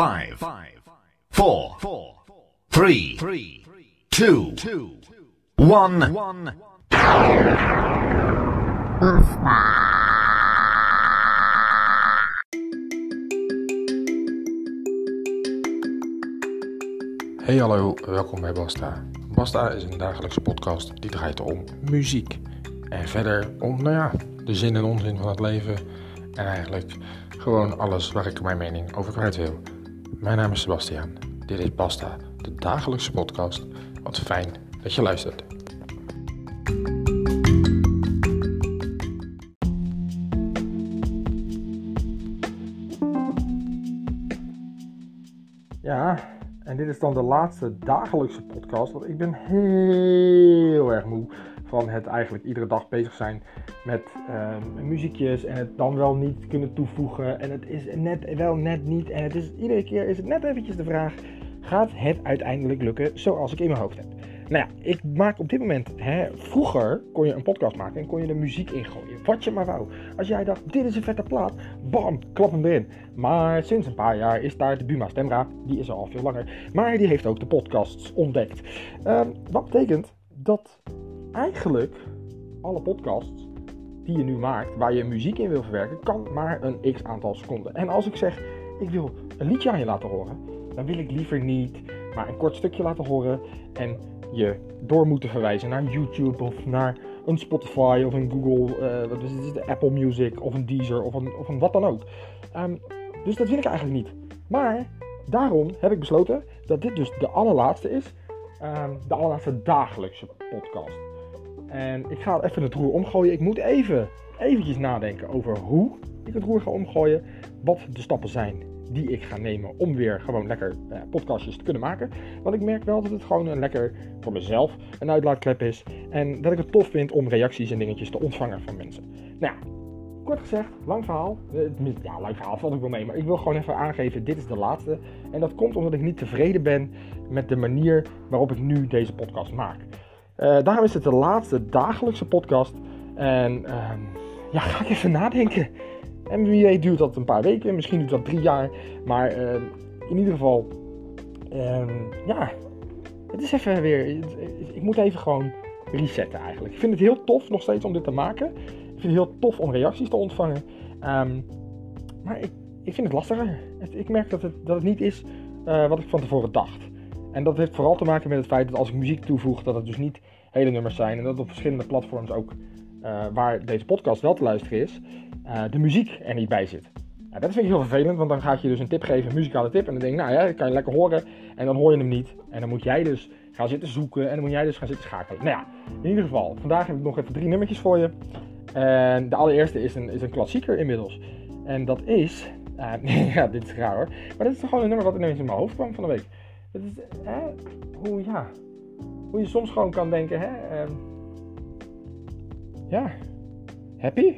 5, 4, 3, 2, 1. Hey hallo, welkom bij Basta. Basta is een dagelijkse podcast die draait om muziek. En verder om, nou ja, de zin en onzin van het leven. En eigenlijk gewoon alles waar ik mijn mening over kwijt wil. Mijn naam is Sebastiaan. Dit is Basta, de dagelijkse podcast. Wat fijn dat je luistert. Ja, en dit is dan de laatste dagelijkse podcast. Want ik ben heel erg moe van het eigenlijk iedere dag bezig zijn met ehm, muziekjes en het dan wel niet kunnen toevoegen. En het is net wel net niet. En het is, iedere keer is het net eventjes de vraag, gaat het uiteindelijk lukken zoals ik in mijn hoofd heb? Nou ja, ik maak op dit moment, hè, vroeger kon je een podcast maken en kon je er muziek in gooien. Wat je maar wou. Als jij dacht, dit is een vette plaat, bam, klap hem erin. Maar sinds een paar jaar is daar de Buma Stemra, die is al veel langer. Maar die heeft ook de podcasts ontdekt. Ehm, wat betekent dat eigenlijk alle podcasts die je nu maakt, waar je muziek in wil verwerken, kan maar een x aantal seconden. En als ik zeg, ik wil een liedje aan je laten horen, dan wil ik liever niet maar een kort stukje laten horen en je door moeten verwijzen naar YouTube of naar een Spotify of een Google, uh, wat is het, Apple Music of een Deezer of een, of een wat dan ook. Um, dus dat wil ik eigenlijk niet. Maar daarom heb ik besloten dat dit dus de allerlaatste is. Um, de allerlaatste dagelijkse podcast. En ik ga even het roer omgooien. Ik moet even eventjes nadenken over hoe ik het roer ga omgooien. Wat de stappen zijn die ik ga nemen om weer gewoon lekker eh, podcastjes te kunnen maken. Want ik merk wel dat het gewoon een lekker voor mezelf een uitlaatklep is. En dat ik het tof vind om reacties en dingetjes te ontvangen van mensen. Nou kort gezegd, lang verhaal. Eh, ja, lang verhaal valt ik wel mee. Maar ik wil gewoon even aangeven, dit is de laatste. En dat komt omdat ik niet tevreden ben met de manier waarop ik nu deze podcast maak. Uh, daarom is het de laatste dagelijkse podcast. En uh, ja, ga ik even nadenken. En wie duurt dat een paar weken, misschien duurt dat drie jaar. Maar uh, in ieder geval, ja, het is even weer. Ik moet even gewoon resetten eigenlijk. Ik vind het heel tof nog steeds om dit te maken. Ik vind het heel tof om reacties te ontvangen. Maar ik, ik vind het lastiger. Ik merk dat het, dat het niet is uh, wat ik van tevoren dacht. En dat heeft vooral te maken met het feit dat als ik muziek toevoeg, dat het dus niet hele nummers zijn. En dat op verschillende platforms ook, uh, waar deze podcast wel te luisteren is, uh, de muziek er niet bij zit. Nou, dat vind ik heel vervelend, want dan ga ik je dus een tip geven, een muzikale tip. En dan denk ik, nou ja, dat kan je lekker horen. En dan hoor je hem niet. En dan moet jij dus gaan zitten zoeken. En dan moet jij dus gaan zitten schakelen. Nou ja, in ieder geval, vandaag heb ik nog even drie nummertjes voor je. En de allereerste is een, is een klassieker inmiddels. En dat is, uh, ja, dit is raar hoor. Maar dit is gewoon een nummer wat ineens in mijn hoofd kwam van de week. Het is, hè, hoe, ja, hoe je soms gewoon kan denken, hè, uh, ja, happy?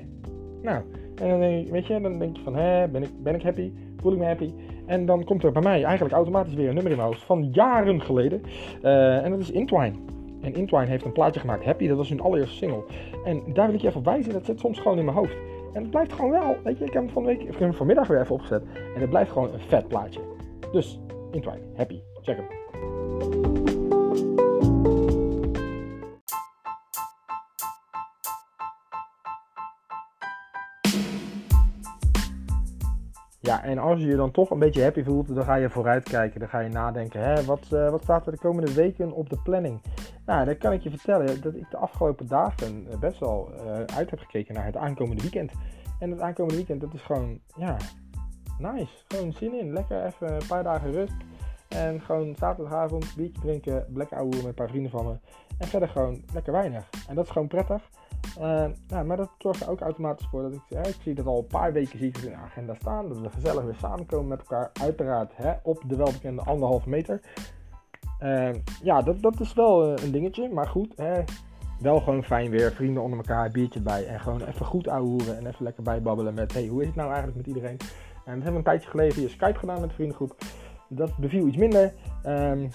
Nou, en dan denk, weet je, dan denk je van, hè, ben ik, ben ik happy? Voel ik me happy? En dan komt er bij mij eigenlijk automatisch weer een nummer in mijn hoofd van jaren geleden. Uh, en dat is Intwine. En Intwine heeft een plaatje gemaakt, Happy, dat was hun allereerste single. En daar wil ik je even op wijzen, dat zit soms gewoon in mijn hoofd. En het blijft gewoon wel, weet je, ik heb hem van week, ik heb hem vanmiddag weer even opgezet. En het blijft gewoon een vet plaatje. Dus, Intwine, Happy, check hem. En als je je dan toch een beetje happy voelt, dan ga je vooruitkijken. Dan ga je nadenken, hè, wat, uh, wat staat er de komende weken op de planning? Nou, dan kan ik je vertellen dat ik de afgelopen dagen best wel uh, uit heb gekeken naar het aankomende weekend. En het aankomende weekend, dat is gewoon, ja, nice. Gewoon zin in. Lekker even een paar dagen rust. En gewoon zaterdagavond, biertje drinken, lekker ouwe met een paar vrienden van me. En verder gewoon lekker weinig. En dat is gewoon prettig. Uh, nou, maar dat zorgt er ook automatisch voor dat ik, ik zie dat al een paar weken zie ik in de agenda staan. Dat we gezellig weer samenkomen met elkaar. Uiteraard hè, op de welbekende anderhalve meter. Uh, ja, dat, dat is wel een dingetje. Maar goed, hè, wel gewoon fijn weer. Vrienden onder elkaar, biertje bij. En gewoon even goed ouwehoeren en even lekker bijbabbelen met... Hey, hoe is het nou eigenlijk met iedereen? En dat hebben we een tijdje geleden via Skype gedaan met de vriendengroep. Dat beviel iets minder. Um,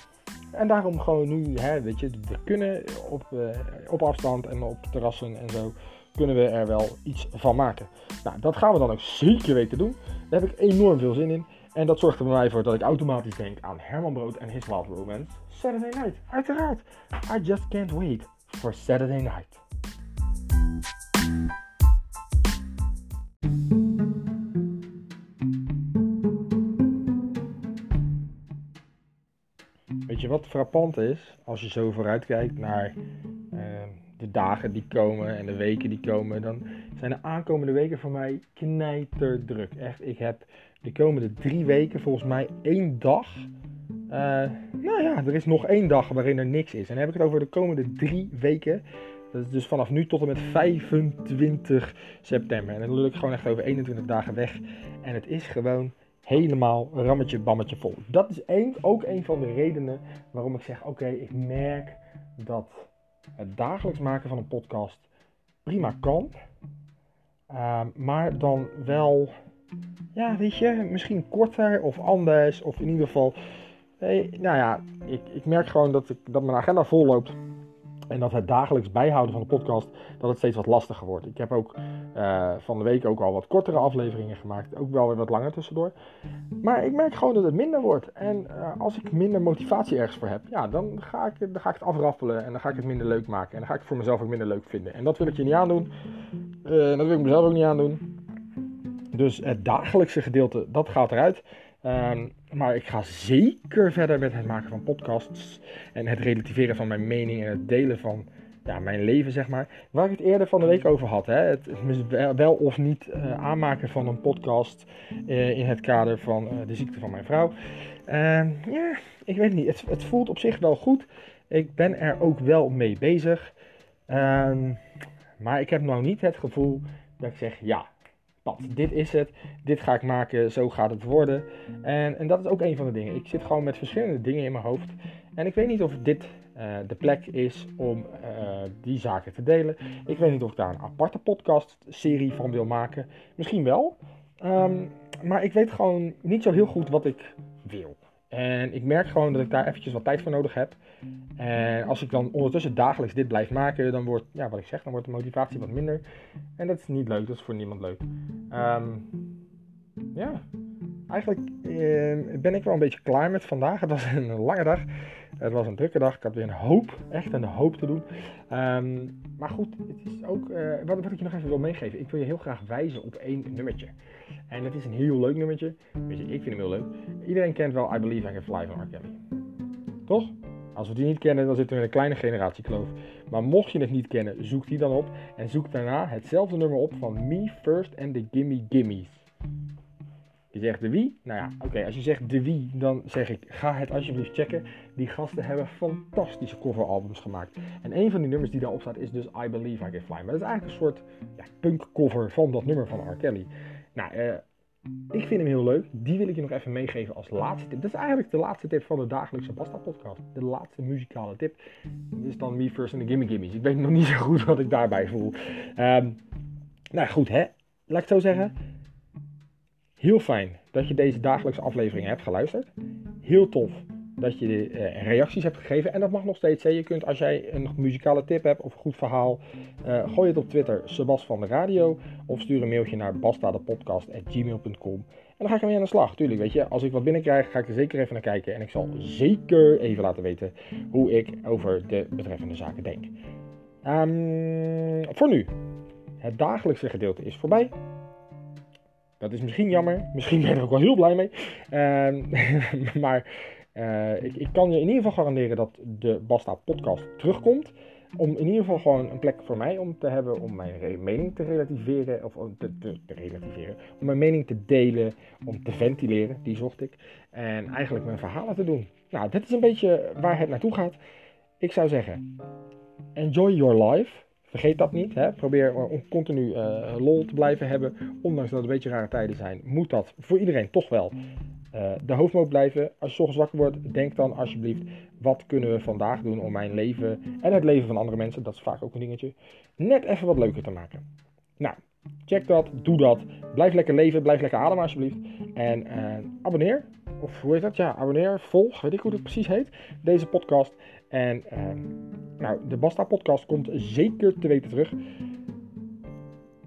en daarom gewoon nu, hè, weet je, we kunnen op, uh, op afstand en op terrassen en zo, kunnen we er wel iets van maken. Nou, dat gaan we dan ook zeker weten doen. Daar heb ik enorm veel zin in. En dat zorgt er bij mij voor dat ik automatisch denk aan Herman Brood en His Wild Romance. Saturday Night, uiteraard. I just can't wait for Saturday Night. Wat frappant is als je zo vooruit kijkt naar uh, de dagen die komen en de weken die komen? Dan zijn de aankomende weken voor mij knijterdruk. Echt, ik heb de komende drie weken volgens mij één dag. Uh, nou ja, er is nog één dag waarin er niks is. En dan heb ik het over de komende drie weken. Dat is dus vanaf nu tot en met 25 september. En dan lul ik gewoon echt over 21 dagen weg. En het is gewoon helemaal rammetje bammetje vol. Dat is één, ook een van de redenen waarom ik zeg: oké, ik merk dat het dagelijks maken van een podcast prima kan. Uh, maar dan wel, ja, weet je, misschien korter of anders. Of in ieder geval, hey, nou ja, ik, ik merk gewoon dat, ik, dat mijn agenda vol loopt. En dat het dagelijks bijhouden van de podcast, dat het steeds wat lastiger wordt. Ik heb ook uh, van de week ook al wat kortere afleveringen gemaakt. Ook wel weer wat langer tussendoor. Maar ik merk gewoon dat het minder wordt. En uh, als ik minder motivatie ergens voor heb, ja, dan ga, ik, dan ga ik het afraffelen. En dan ga ik het minder leuk maken. En dan ga ik het voor mezelf ook minder leuk vinden. En dat wil ik je niet aandoen. Uh, dat wil ik mezelf ook niet aandoen. Dus het dagelijkse gedeelte, dat gaat eruit. Um, maar ik ga zeker verder met het maken van podcasts en het relativeren van mijn mening en het delen van ja, mijn leven, zeg maar. Waar ik het eerder van de week over had. Hè? Het wel of niet uh, aanmaken van een podcast uh, in het kader van uh, de ziekte van mijn vrouw. ja, ik weet niet. Het, het, voelt op zich wel goed. Ik ben er ook wel mee bezig. Um, maar ik heb nou niet het gevoel dat ik zeg, ja, Dit is het, dit ga ik maken, zo gaat het worden. En, en dat is ook een van de dingen. Ik zit gewoon met verschillende dingen in mijn hoofd. En ik weet niet of dit uh, de plek is om uh, die zaken te delen. Ik weet niet of ik daar een aparte podcast-serie van wil maken. Misschien wel. Um, maar ik weet gewoon niet zo heel goed wat ik wil. En ik merk gewoon dat ik daar eventjes wat tijd voor nodig heb. En als ik dan ondertussen dagelijks dit blijf maken, dan wordt, ja, wat ik zeg, dan wordt de motivatie wat minder. En dat is niet leuk, dat is voor niemand leuk. Um, ja, eigenlijk uh, ben ik wel een beetje klaar met vandaag. Het was een lange dag. Het was een drukke dag. Ik had weer een hoop, echt een hoop te doen. Um, maar goed, het is ook, uh, wat, wat ik je nog even wil meegeven. Ik wil je heel graag wijzen op één nummertje. En dat is een heel leuk nummertje. Weet ik vind hem heel leuk. Iedereen kent wel I Believe I Can Fly van R. Kelly. Toch? Als we die niet kennen, dan zitten we in een kleine generatiekloof. Maar mocht je het niet kennen, zoek die dan op. En zoek daarna hetzelfde nummer op van Me First and the Gimme Gimmies. Je zegt de wie? Nou ja, oké, okay, als je zegt de wie, dan zeg ik, ga het alsjeblieft checken. Die gasten hebben fantastische coveralbums gemaakt. En een van die nummers die daarop staat is dus I Believe I Can Fly. Maar dat is eigenlijk een soort ja, punk cover van dat nummer van R. Kelly. Nou, uh, ik vind hem heel leuk. Die wil ik je nog even meegeven als laatste tip. Dat is eigenlijk de laatste tip van de dagelijkse Basta podcast. De laatste muzikale tip. Dat is dan Me First en de Gimme Gimmies. Ik weet nog niet zo goed wat ik daarbij voel. Um, nou goed, hè. Laat ik het zo zeggen. Heel fijn dat je deze dagelijkse aflevering hebt geluisterd. Heel tof dat je uh, reacties hebt gegeven. En dat mag nog steeds. Je kunt als jij een muzikale tip hebt of een goed verhaal, uh, gooi het op Twitter, Sebas van de Radio. Of stuur een mailtje naar bastadepodcast.gmail.com. En dan ga ik ermee aan de slag. Tuurlijk, weet je, als ik wat binnenkrijg, ga ik er zeker even naar kijken. En ik zal zeker even laten weten hoe ik over de betreffende zaken denk. Um, voor nu, het dagelijkse gedeelte is voorbij. Dat is misschien jammer. Misschien ben je er ook wel heel blij mee. Uh, maar uh, ik, ik, kan je in ieder geval garanderen dat de Basta podcast terugkomt. Om in ieder geval gewoon een plek voor mij om te hebben om mijn mening te relativeren. Of te, te, te relativeren. Om mijn mening te delen. Om te ventileren. Die zocht ik. En eigenlijk mijn verhalen te doen. Nou, dit is een beetje waar het naartoe gaat. Ik zou zeggen, enjoy your life. Vergeet dat niet. Hè? Probeer om continu uh, lol te blijven hebben. Ondanks dat het een beetje rare tijden zijn, moet dat voor iedereen toch wel uh, de hoofdmoot blijven. Als je ochtends wakker wordt, denk dan alsjeblieft: wat kunnen we vandaag doen om mijn leven en het leven van andere mensen, dat is vaak ook een dingetje, net even wat leuker te maken. Nou, check dat, doe dat. Blijf lekker leven, blijf lekker ademen alsjeblieft. En uh, abonneer. Of hoe heet dat? Ja, abonneer, volg, weet ik hoe het precies heet. Deze podcast. En uh, nou, de Basta podcast komt zeker te weten terug.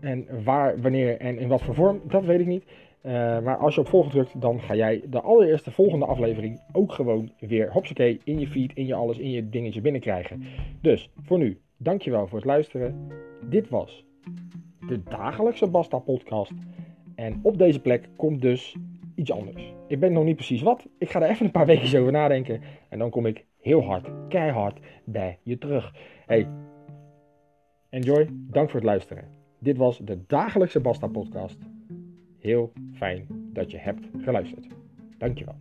En waar, wanneer en in wat voor vorm, dat weet ik niet. Eh, maar als je op volgen drukt, dan ga jij de allereerste volgende aflevering ook gewoon weer hopsakee in je feed, in je alles, in je dingetje binnenkrijgen. Dus voor nu, dankjewel voor het luisteren. Dit was de dagelijkse Basta podcast. En op deze plek komt dus iets anders. Ik weet nog niet precies wat. Ik ga er even een paar weken over nadenken. En dan kom ik heel hard, keihard bij je terug. Hey, enjoy. Dank voor het luisteren. Dit was de dagelijkse Basta podcast. Heel fijn dat je hebt geluisterd. Dankjewel.